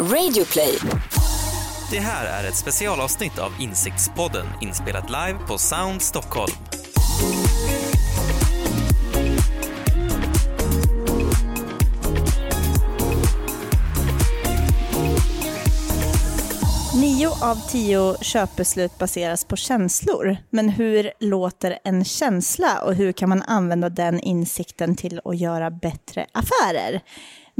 Radioplay. Det här är ett specialavsnitt av Insiktspodden inspelat live på Sound Stockholm. Nio av tio köpbeslut baseras på känslor. Men hur låter en känsla och hur kan man använda den insikten till att göra bättre affärer?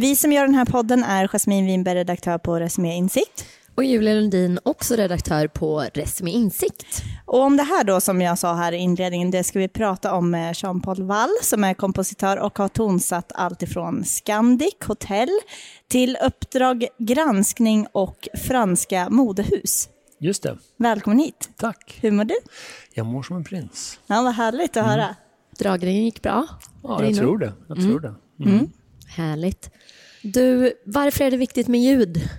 Vi som gör den här podden är Jasmine Winberg, redaktör på Resumé Insikt. Och Julia Lundin, också redaktör på Resumé Insikt. Och om det här då som jag sa här i inledningen, det ska vi prata om med Jean-Paul Wall som är kompositör och har tonsatt allt ifrån Scandic Hotel till Uppdrag granskning och franska modehus. Just det. Välkommen hit. Tack. Hur mår du? Jag mår som en prins. Ja, vad härligt att höra. Dragningen gick bra? Ja, jag tror det. Jag tror det. Härligt. Du, varför är det viktigt med ljud?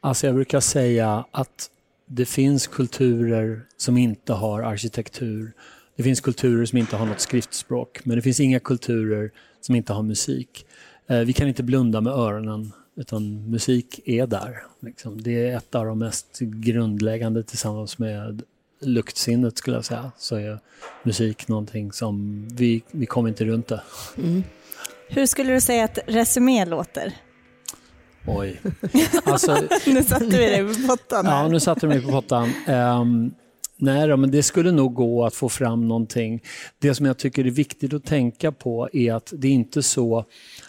Alltså jag brukar säga att det finns kulturer som inte har arkitektur. Det finns kulturer som inte har något skriftspråk. Men det finns inga kulturer som inte har musik. Eh, Vi kan inte blunda med öronen utan musik är där. Liksom. Det är ett av de mest grundläggande tillsammans med luktsinnet skulle jag säga. Så är musik någonting som vi, vi kommer inte runt det. Hur skulle du säga att Resumé låter? Oj. Alltså, Nu satte vi dig på pottan Ja, nu satte du mig på pottan. Um, nej då, men det skulle nog gå att få fram någonting. Det som jag tycker är viktigt att tänka på är att det är inte så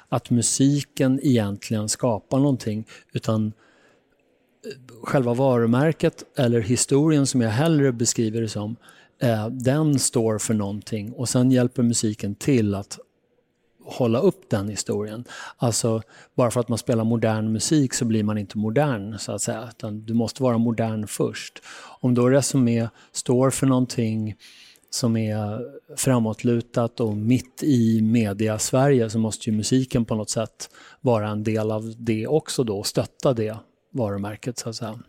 att musiken egentligen skapar någonting, utan eh, själva varumärket eller historien som jag hellre beskriver det som, eh, den står för någonting och sen hjälper musiken till att hålla upp den historien. Alltså, bara för att man spelar modern musik så blir man inte modern, så att säga. Utan du måste vara modern först. Om då Resumé står för någonting som är framåtlutat och mitt i media-Sverige så måste ju musiken på något sätt vara en del av det också då och stötta det varumärket så att säga.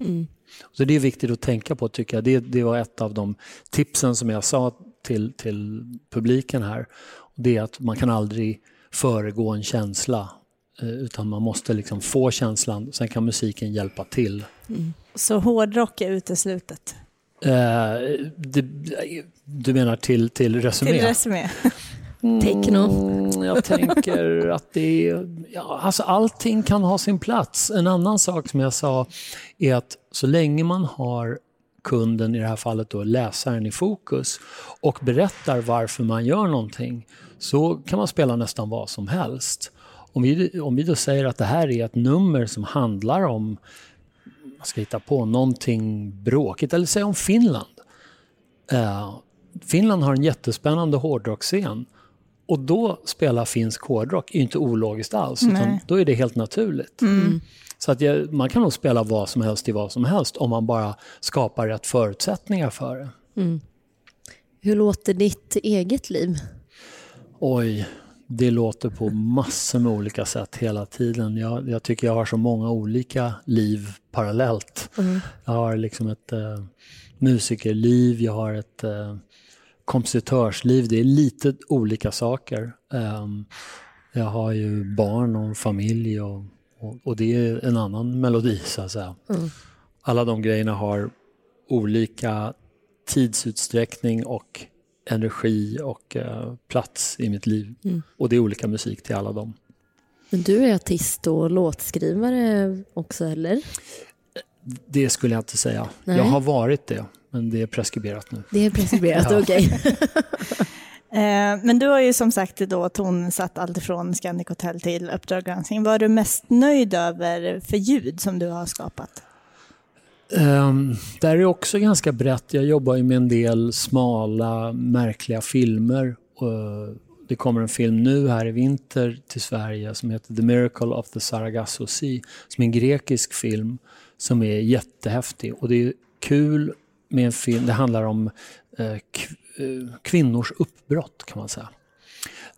Så det är viktigt att tänka på tycker jag. Det, det var ett av de tipsen som jag sa till, till publiken här. Det är att man kan aldrig föregå en känsla eh, utan man måste liksom få känslan, sen kan musiken hjälpa till. Så hårdrock är uteslutet. Eh, det, du menar till, till Resumé? Till Resumé. Techno? Mm, jag tänker att det är, ja, alltså allting kan ha sin plats. En annan sak som jag sa är att så länge man har kunden, i det här fallet då läsaren, i fokus och berättar varför man gör någonting så kan man spela nästan vad som helst. Om vi, om vi då säger att det här är ett nummer som handlar om, man ska hitta på någonting bråkigt, eller säg om Finland. Eh, Finland har en jättespännande hårdrocksscen och då spela finsk hårdrock är ju inte ologiskt alls, utan Nej. då är det helt naturligt. Så att jag, man kan nog spela vad som helst i vad som helst om man bara skapar rätt förutsättningar för det. Hur låter ditt eget liv? Oj, det låter på massor med olika sätt hela tiden. Jag, jag tycker jag har så många olika liv parallellt. Jag har liksom ett eh, musikerliv, jag har ett eh, kompositörsliv. Det är lite olika saker. Ehm, jag har ju barn och familj och, och, och det är en annan melodi så att säga. Alla de grejerna har olika tidsutsträckning och energi och eh, plats i mitt liv. Och det är olika musik till alla dem. Men du är artist och låtskrivare också, eller? Det skulle jag inte säga. Nej. Jag har varit det, men det är preskriberat nu. Det är preskriberat, Ja. okej. Eh, Men du har ju som sagt då tonsatt allt ifrån Scandic Hotel till Uppdrag granskning. Vad är du mest nöjd över för ljud som du har skapat? Ehm, um, där är också ganska brett. Jag jobbar ju med en del smala, märkliga filmer. Uh, det kommer en film nu här i vinter till Sverige som heter The Miracle of the Sargasso Sea, som är en grekisk film som är jättehäftig. Och det är kul med en film, det handlar om uh, kv- eh, kvinnors uppbrott kan man säga.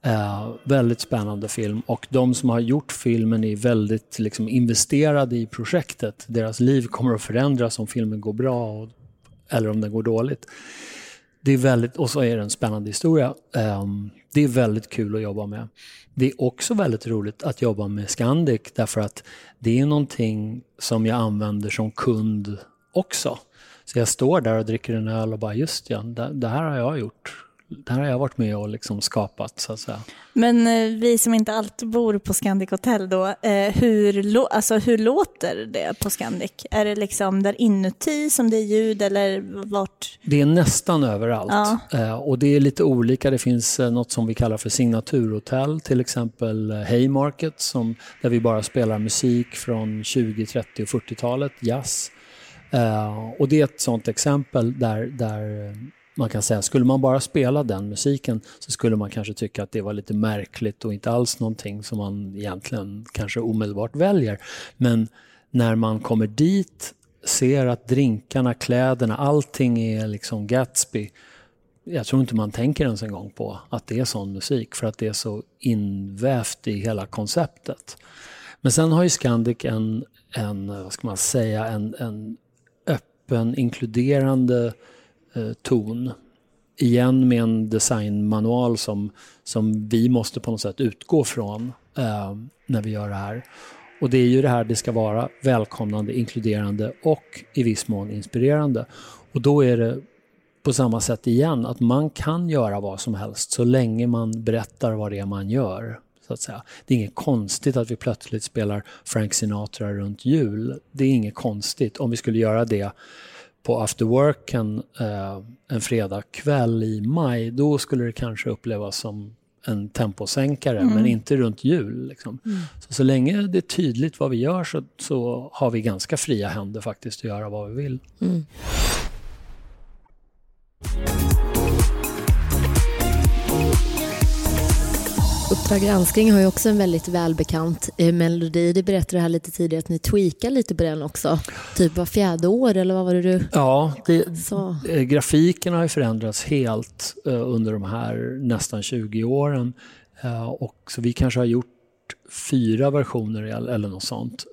Eh, väldigt spännande film och de som har gjort filmen är väldigt liksom, investerade i projektet. Deras liv kommer att förändras om filmen går bra och, eller om den går dåligt. det är väldigt, och så är det en spännande historia. Ehm, det är väldigt kul att jobba med. Det är också väldigt roligt att jobba med Scandic därför att det är någonting som jag använder som kund också. Så jag står där och dricker en öl och bara just ja, det, det här har jag gjort det här har jag varit med och liksom skapat så att säga. Men eh, vi som inte alltid bor på Scandic Hotel då, eh, hur, alltså, hur låter det på Scandic? Är det liksom där inuti som det är ljud eller vart? Det är nästan överallt Ja. eh, och det är lite olika. Det finns eh, något som vi kallar för signaturhotell, till exempel Haymarket som, där vi bara spelar musik från 20, 30 och 40-talet, jazz. Och det är ett sånt exempel där, där man kan säga, skulle man bara spela den musiken så skulle man kanske tycka att det var lite märkligt och inte alls någonting som man egentligen kanske omedelbart väljer. Men när man kommer dit, ser att drinkarna, kläderna, allting är liksom Gatsby. Jag tror inte man tänker ens en gång på att det är sån musik för att det är så invävt i hela konceptet. Men sen har ju Scandic en, en vad ska man säga, en, en öppen, inkluderande Eh, ton. Igen med en designmanual som, som vi måste på något sätt utgå från eh, när vi gör det här. Och det är ju det här det ska vara välkomnande, inkluderande och i viss mån inspirerande. Och då är det på samma sätt igen att man kan göra vad som helst så länge man berättar vad det är man gör. Så att säga. Det är inget konstigt att vi plötsligt spelar Frank Sinatra runt jul. Det är inget konstigt om vi skulle göra det på after worken eh, en fredagkväll i maj, då skulle det kanske upplevas som en temposänkare, men inte runt jul. Liksom. Så, så länge det är tydligt vad vi gör så, så har vi ganska fria händer faktiskt att göra vad vi vill. Uppdrag granskning har ju också en väldigt välbekant eh, melodi. Det berättade här lite tidigare att ni tweakar lite på den också. Typ var fjärde år eller vad var det du Ja, det, sa? eh, grafiken har ju förändrats helt eh, under de här nästan 20 åren. Och så vi kanske har gjort fyra versioner eller, eller något sånt.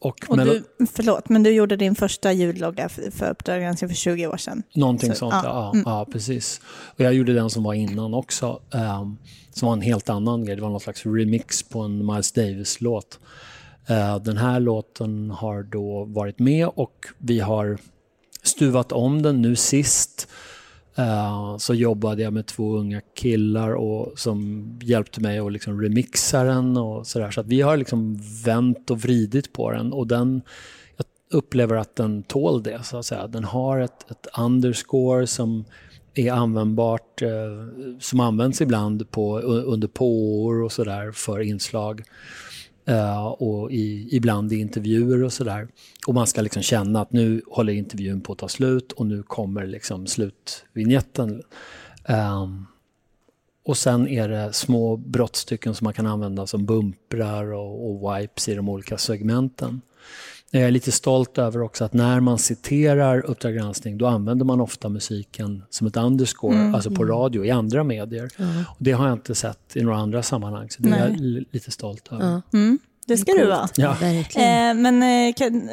Och Och du, förlåt, men du gjorde din första ljudlogga för, för Uppdrag för 20 år sedan. Någonting Så, sånt, ja. ja. Mm. ja, precis. Och jag gjorde den som var innan också. ehm, som var en helt annan grej. Det var någon slags remix på en Miles Davis-låt. Eh, den här låten har då varit med och vi har stuvat om den nu sist. Eh, så jobbade jag med två unga killar och, som hjälpte mig att liksom remixa den och sådär. Så att vi har liksom vänt och vridit på den och den jag upplever att den tål det. Så att säga. Den har ett, ett underscore som är användbart, eh, som används ibland på, under påor och sådär för inslag. Eh, och i, ibland i intervjuer och sådär. Och man ska liksom känna att nu håller intervjun på att ta slut och nu kommer liksom slutvinjetten. Um, och sen är det små brottstycken som man kan använda som bumprar och, och wipes i de olika segmenten. Jag är lite stolt över också att när man citerar Uppdrag granskning då använder man ofta musiken som ett underscore, alltså på radio i andra medier. Och det har jag inte sett i några andra sammanhang, så det är jag Nej. li- lite stolt över. Mm, det ska du vara. Ja. Eh, men eh, kan,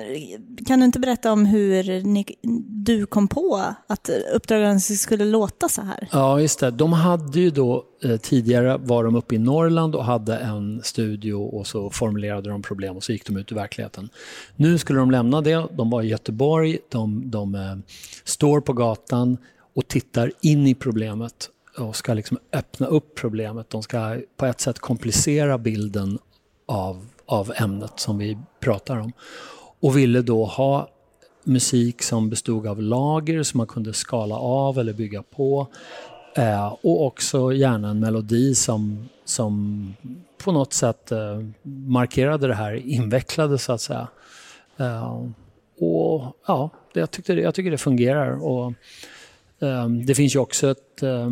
kan du inte berätta om hur ni, du kom på att Uppdrag skulle låta så här? Ja, just det. De hade ju då eh, tidigare var de uppe i Norrland och hade en studio och så formulerade de problem och så gick de ut i verkligheten. Nu skulle de lämna det. De var i Göteborg. De, de eh, står på gatan och tittar in i problemet och ska liksom öppna upp problemet. De ska på ett sätt komplicera bilden av, av ämnet som vi pratar om. Och ville då ha musik som bestod av lager som man kunde skala av eller bygga på. Eh, och också gärna en melodi som, som på något sätt eh, markerade det här invecklade så att säga. Eh, och ja, det, jag, tyckte det, jag tycker det fungerar. Och, eh, det finns ju också ett, eh,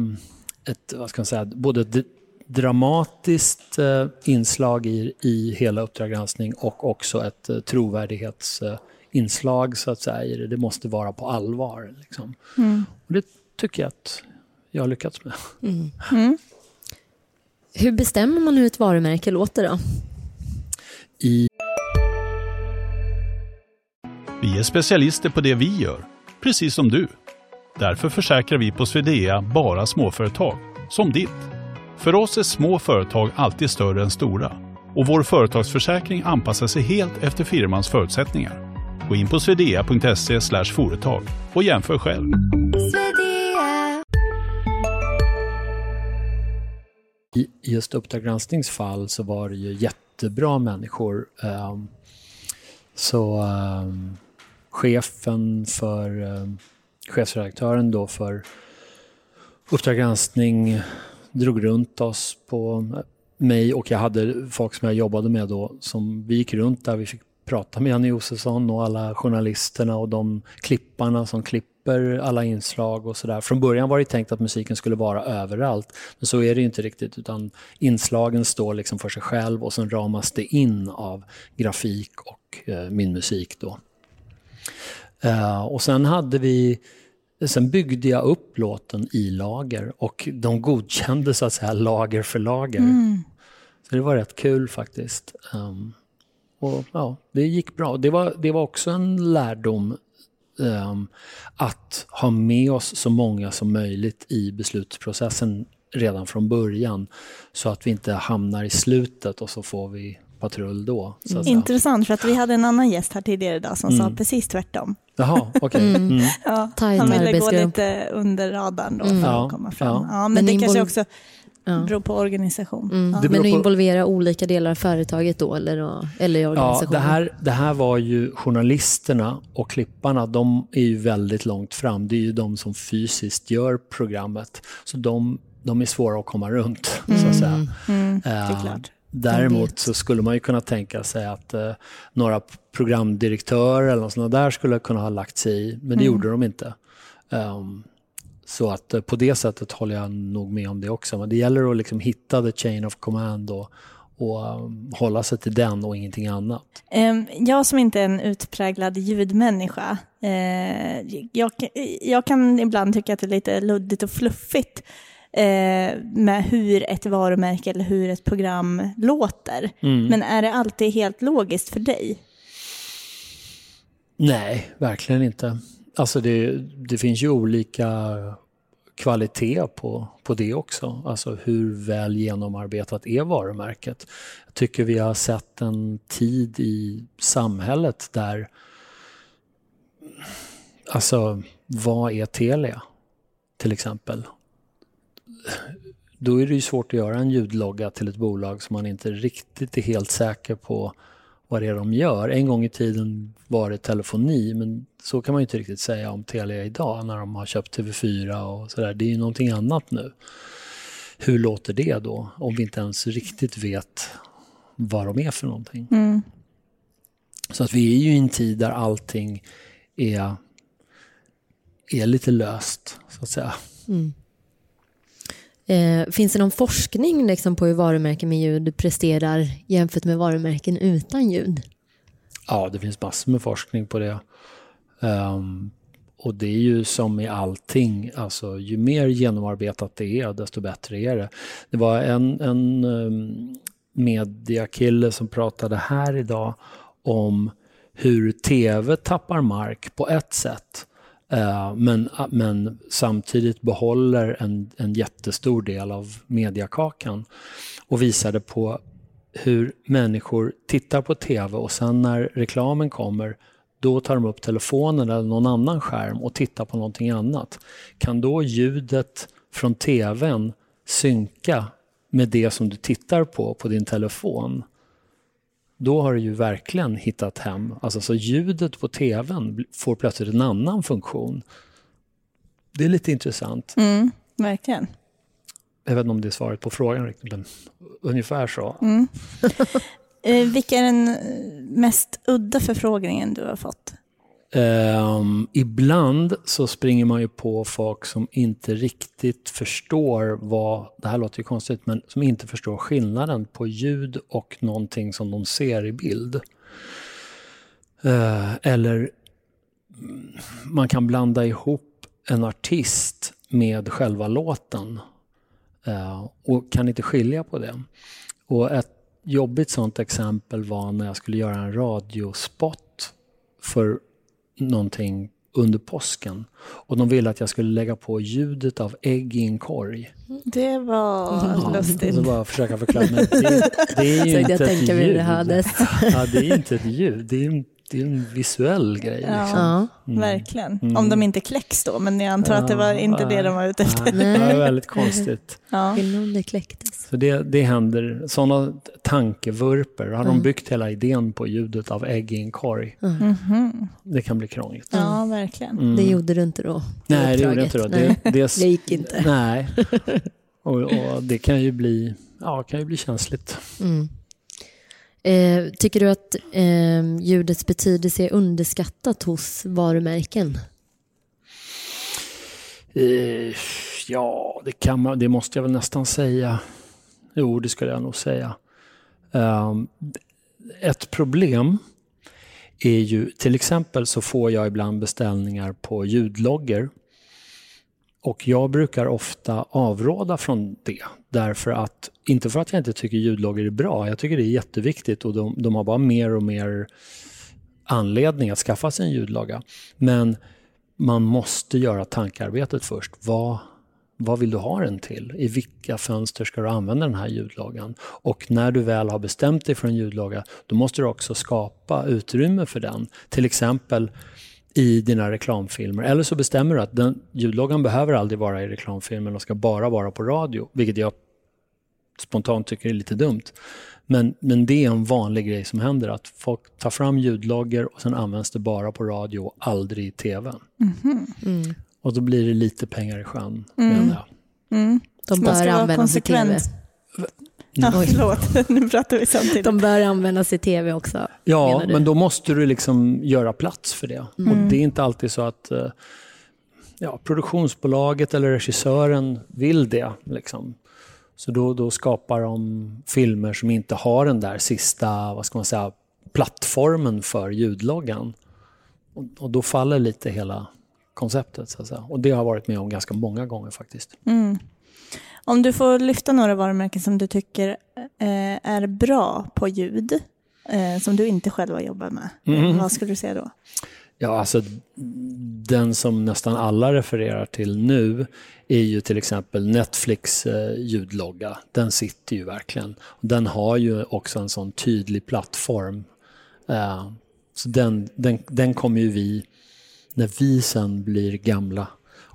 ett vad ska man säga, både dramatiskt eh, inslag i, i hela Uppdrag granskning och också ett eh, trovärdighetsinslag så att säga det. Det måste vara på allvar. Liksom. Och det tycker jag att jag har lyckats med. Hur bestämmer man hur ett varumärke låter då? I Vi är specialister på det vi gör, precis som du. Därför försäkrar vi på Swedea bara småföretag, som ditt. För oss är små företag alltid större än stora och vår företagsförsäkring anpassar sig helt efter firmans förutsättningar. Gå in på swedea.se företag och jämför själv. I just Uppdrag gransknings fall så var det ju jättebra människor. Um, så um, chefen för, um, chefredaktören då för Uppdrag granskning drog runt oss på mig och jag hade folk som jag jobbade med då som vi gick runt där. Vi fick prata med Janne Josefsson och alla journalisterna och de klipparna som klipper alla inslag och sådär. Från början var det tänkt att musiken skulle vara överallt, men så är det inte riktigt utan inslagen står liksom för sig själv och sen ramas det in av grafik och eh, min musik då. Uh, och sen hade vi Sen byggde jag upp låten i lager och de godkände så att säga lager för lager. Mm. Så det var rätt kul faktiskt. Um, och ja, Det gick bra. Det var, det var också en lärdom um, att ha med oss så många som möjligt i beslutsprocessen redan från början. Så att vi inte hamnar i slutet och så får vi patrull då. Mm. Intressant, för att vi hade en annan gäst här tidigare idag som mm. sa precis tvärtom. Jaha, okej. Okay. Mm. mm. Ja, han ville gå lite under radarn då för mm. att komma fram. Ja. ja men, men, det kanske också Ja. beror på organisation. Mm. Ja. Men att involvera olika delar av företaget då, eller, eller organisationen? Ja, det här, det här var ju journalisterna och klipparna, de är ju väldigt långt fram. Det är ju de som fysiskt gör programmet. Så de, de är svåra att komma runt, mm. så att säga. Mm. mm. det är klart. Däremot så skulle man ju kunna tänka sig att eh, några programdirektörer eller något sånt där skulle kunna ha lagt sig i, men det mm. gjorde de inte. Um, så att eh, på det sättet håller jag nog med om det också. Men det gäller att liksom hitta the chain of command och, och um, hålla sig till den och ingenting annat. Um, jag som inte är en utpräglad ljudmänniska, uh, jag, jag kan ibland tycka att det är lite luddigt och fluffigt Eh, med hur ett varumärke eller hur ett program låter. Mm. Men är det alltid helt logiskt för dig? Nej, verkligen inte. Alltså det, det finns ju olika kvalitet på, på det också. Alltså hur väl genomarbetat är varumärket? Jag tycker vi har sett en tid i samhället där, alltså vad är Telia till exempel? Då är det ju svårt att göra en ljudlogga till ett bolag som man inte riktigt är helt säker på vad det är de gör. En gång i tiden var det telefoni, men så kan man inte riktigt säga om Telia idag när de har köpt TV4 och sådär. Det är ju någonting annat nu. Hur låter det då, om vi inte ens riktigt vet vad de är för någonting? Mm. Så att vi är ju i en tid där allting är, är lite löst, så att säga. Mm. Eh, finns det någon forskning liksom, på hur varumärken med ljud presterar jämfört med varumärken utan ljud? Ja, det finns massor med forskning på det. Um, och det är ju som i allting, alltså ju mer genomarbetat det är, desto bättre är det. Det var en, en um, mediakille som pratade här idag om hur tv tappar mark på ett sätt Eh, men, ah, men samtidigt behåller en, en jättestor del av mediakakan och visade på hur människor tittar på tv och sen när reklamen kommer då tar de upp telefonen eller någon annan skärm och tittar på någonting annat. Kan då ljudet från tvn synka med det som du tittar på på din telefon? Då har du ju verkligen hittat hem. Alltså, så ljudet på tvn får plötsligt en annan funktion. Det är lite intressant. Mm, verkligen. Jag vet inte om det är svaret på frågan riktigt, men ungefär så. Mm. eh, vilka är den mest udda förfrågningen du har fått? Um, ibland så springer man ju på folk som inte riktigt förstår vad, det här låter ju konstigt, men som inte förstår skillnaden på ljud och någonting som de ser i bild. Uh, eller mm, man kan blanda ihop en artist med själva låten uh, och kan inte skilja på det. Och ett jobbigt sånt exempel var när jag skulle göra en radiospot för någonting under påsken. Och de ville att jag skulle lägga på ljudet av ägg i en korg. Det var Och lustigt. så bara försöka förklara. Men det, det är ju Så inte jag ett ljud. det. Ja, det är inte ett ljud. Det är en, det är en visuell grej. Ja. Liksom. Ja. Verkligen. Mm. Om de inte kläcks då, men jag antar att det var inte det de var ute efter. Nej, det är väldigt konstigt. Ja. Det kläcktes. Så det, det händer, sådana tankevurper, har de Mm. byggt hela idén på ljudet av ägg i en korg. Mhm. Det kan bli krångligt. ja, verkligen. Mm. Det gjorde du inte då? Nej, det gjorde jag inte då. Det, det, Det gick inte. Nej. Och, och det kan ju bli, ja, kan ju bli känsligt. Eh, tycker du att eh, ljudets betydelse är underskattat hos varumärken? Eh, ja, det, kan man, det måste jag väl nästan säga. Jo, det skulle jag nog säga. Eh, ett problem är ju, till exempel så får jag ibland beställningar på ljudlogger. Och jag brukar ofta avråda från det. Därför att, inte för att jag inte tycker ljudloggar är bra, jag tycker det är jätteviktigt och de, de har bara mer och mer anledning att skaffa sig en ljudlogga. Men man måste göra tankearbetet först. Vad, vad vill du ha den till? I vilka fönster ska du använda den här ljudloggan? Och när du väl har bestämt dig för en ljudlogga, då måste du också skapa utrymme för den. Till exempel i dina reklamfilmer. Eller så bestämmer du att den ljudloggan behöver aldrig vara i reklamfilmen och ska bara vara på radio, vilket jag spontant tycker är lite dumt. Men, men det är en vanlig grej som händer, att folk tar fram ljudloggar och sen används det bara på radio och aldrig i tv. Mm. Och då blir det lite pengar i sjön, menar jag. Mm. De Man bör användas i tv. Ja, Oj. förlåt, nu pratar vi samtidigt. De bör användas i tv också. Ja, men då måste du liksom göra plats för det. Och det är inte alltid så att eh, ja, produktionsbolaget eller regissören vill det. Liksom. Så då, då skapar de filmer som inte har den där sista, vad ska man säga, plattformen för ljudloggan. Och, och då faller lite hela konceptet. Så att säga. Och det har jag varit med om ganska många gånger faktiskt. Mm. Om du får lyfta några varumärken som du tycker eh, är bra på ljud, eh, som du inte själv har jobbat med, Mhm. vad skulle du säga då? Ja, alltså den som nästan alla refererar till nu är ju till exempel Netflix eh, ljudlogga. Den sitter ju verkligen. Den har ju också en sån tydlig plattform. Så den, den, den kommer ju vi, när vi sen blir gamla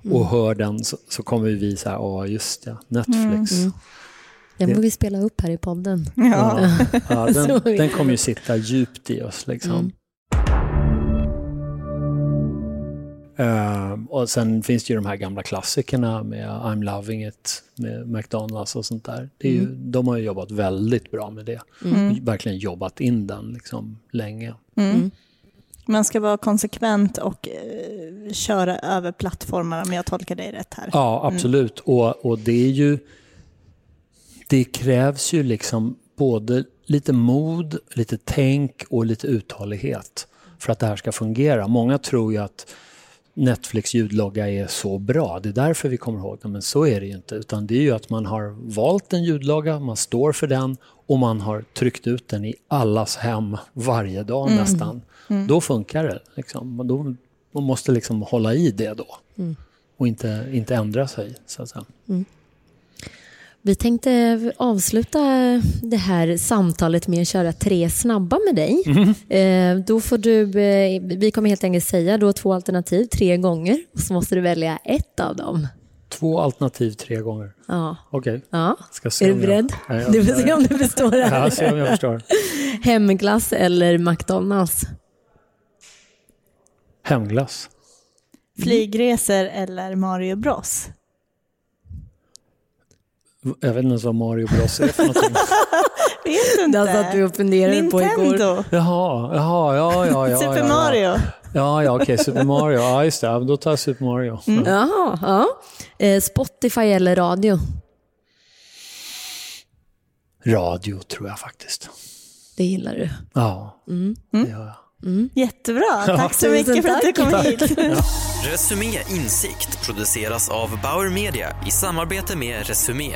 och hör den så, så kommer vi så här, ja just ja, Netflix. Mm. Den får vi spela upp här i podden. Ja. Ja, den, den kommer ju sitta djupt i oss liksom. Mm. Eh, och sen finns det ju de här gamla klassikerna med I'm loving it, med McDonalds och sånt där. Det är ju, De har ju jobbat väldigt bra med det. Verkligen jobbat in den liksom länge. Mm. Man ska vara konsekvent och eh, köra över plattformar om jag tolkar dig rätt här. Ja, absolut. Och, och det är ju... Det krävs ju liksom både lite mod, lite tänk och lite uthållighet för att det här ska fungera. Många tror ju att Netflix ljudlogga är så bra, det är därför vi kommer ihåg den, men så är det ju inte. Utan det är ju att man har valt en ljudlogga, man står för den och man har tryckt ut den i allas hem varje dag nästan. Då funkar det. Liksom. Då, man måste liksom hålla i det då och inte, inte ändra sig. Så att säga. Vi tänkte avsluta det här samtalet med att köra tre snabba med dig. Eh, då får du, eh, vi kommer helt enkelt säga då två alternativ tre gånger och så måste du välja ett av dem. Två alternativ tre gånger. Ja. Okej. ja. Ska se Är du om jag- beredd? Ja, jag- Du får se om du förstår det Ja, här. se om jag förstår. Hemglass eller McDonalds? Hemglass. Flygresor eller Mario Bros? Jag vet inte ens vad Mario Bros är för någonting. Vet du inte? Det satt vi och funderade på igår. Nintendo? Jaha, jaha, ja, ja, ja. Super ja, Mario? Ja, ja, okej, Super Mario. Ja, just det. Ja, Då tar jag Super Mario. Mm. Ja. Jaha, ja. Eh, Spotify eller radio? Radio tror jag faktiskt. Det gillar du. Ja, det gör jag. Jättebra, tack så tusen mycket för att du tack. kom hit. Resumé Insikt produceras av Bauer Media i samarbete med Resumé.